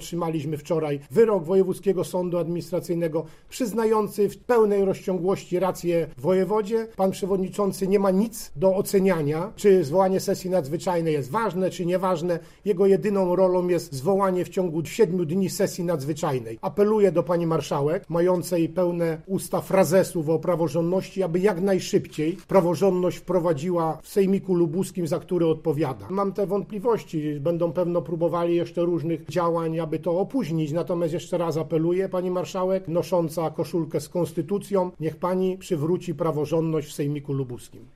Otrzymaliśmy wczoraj wyrok Wojewódzkiego Sądu Administracyjnego przyznający w pełnej rozciągłości rację wojewodzie. Pan przewodniczący nie ma nic do oceniania, czy zwołanie sesji nadzwyczajnej jest ważne, czy nieważne. Jego jedyną rolą jest zwołanie w ciągu siedmiu dni sesji nadzwyczajnej. Apeluję do pani marszałek, mającej pełne usta frazesów o praworządności, aby jak najszybciej praworządność wprowadziła w Sejmiku Lubuskim, za który odpowiada. Mam te wątpliwości, będą pewno próbowali jeszcze różnych działań, aby to opóźnić. Natomiast jeszcze raz apeluję, pani marszałek, nosząca koszulkę z konstytucją, niech pani przywróci praworządność w Sejmiku Lubuskim.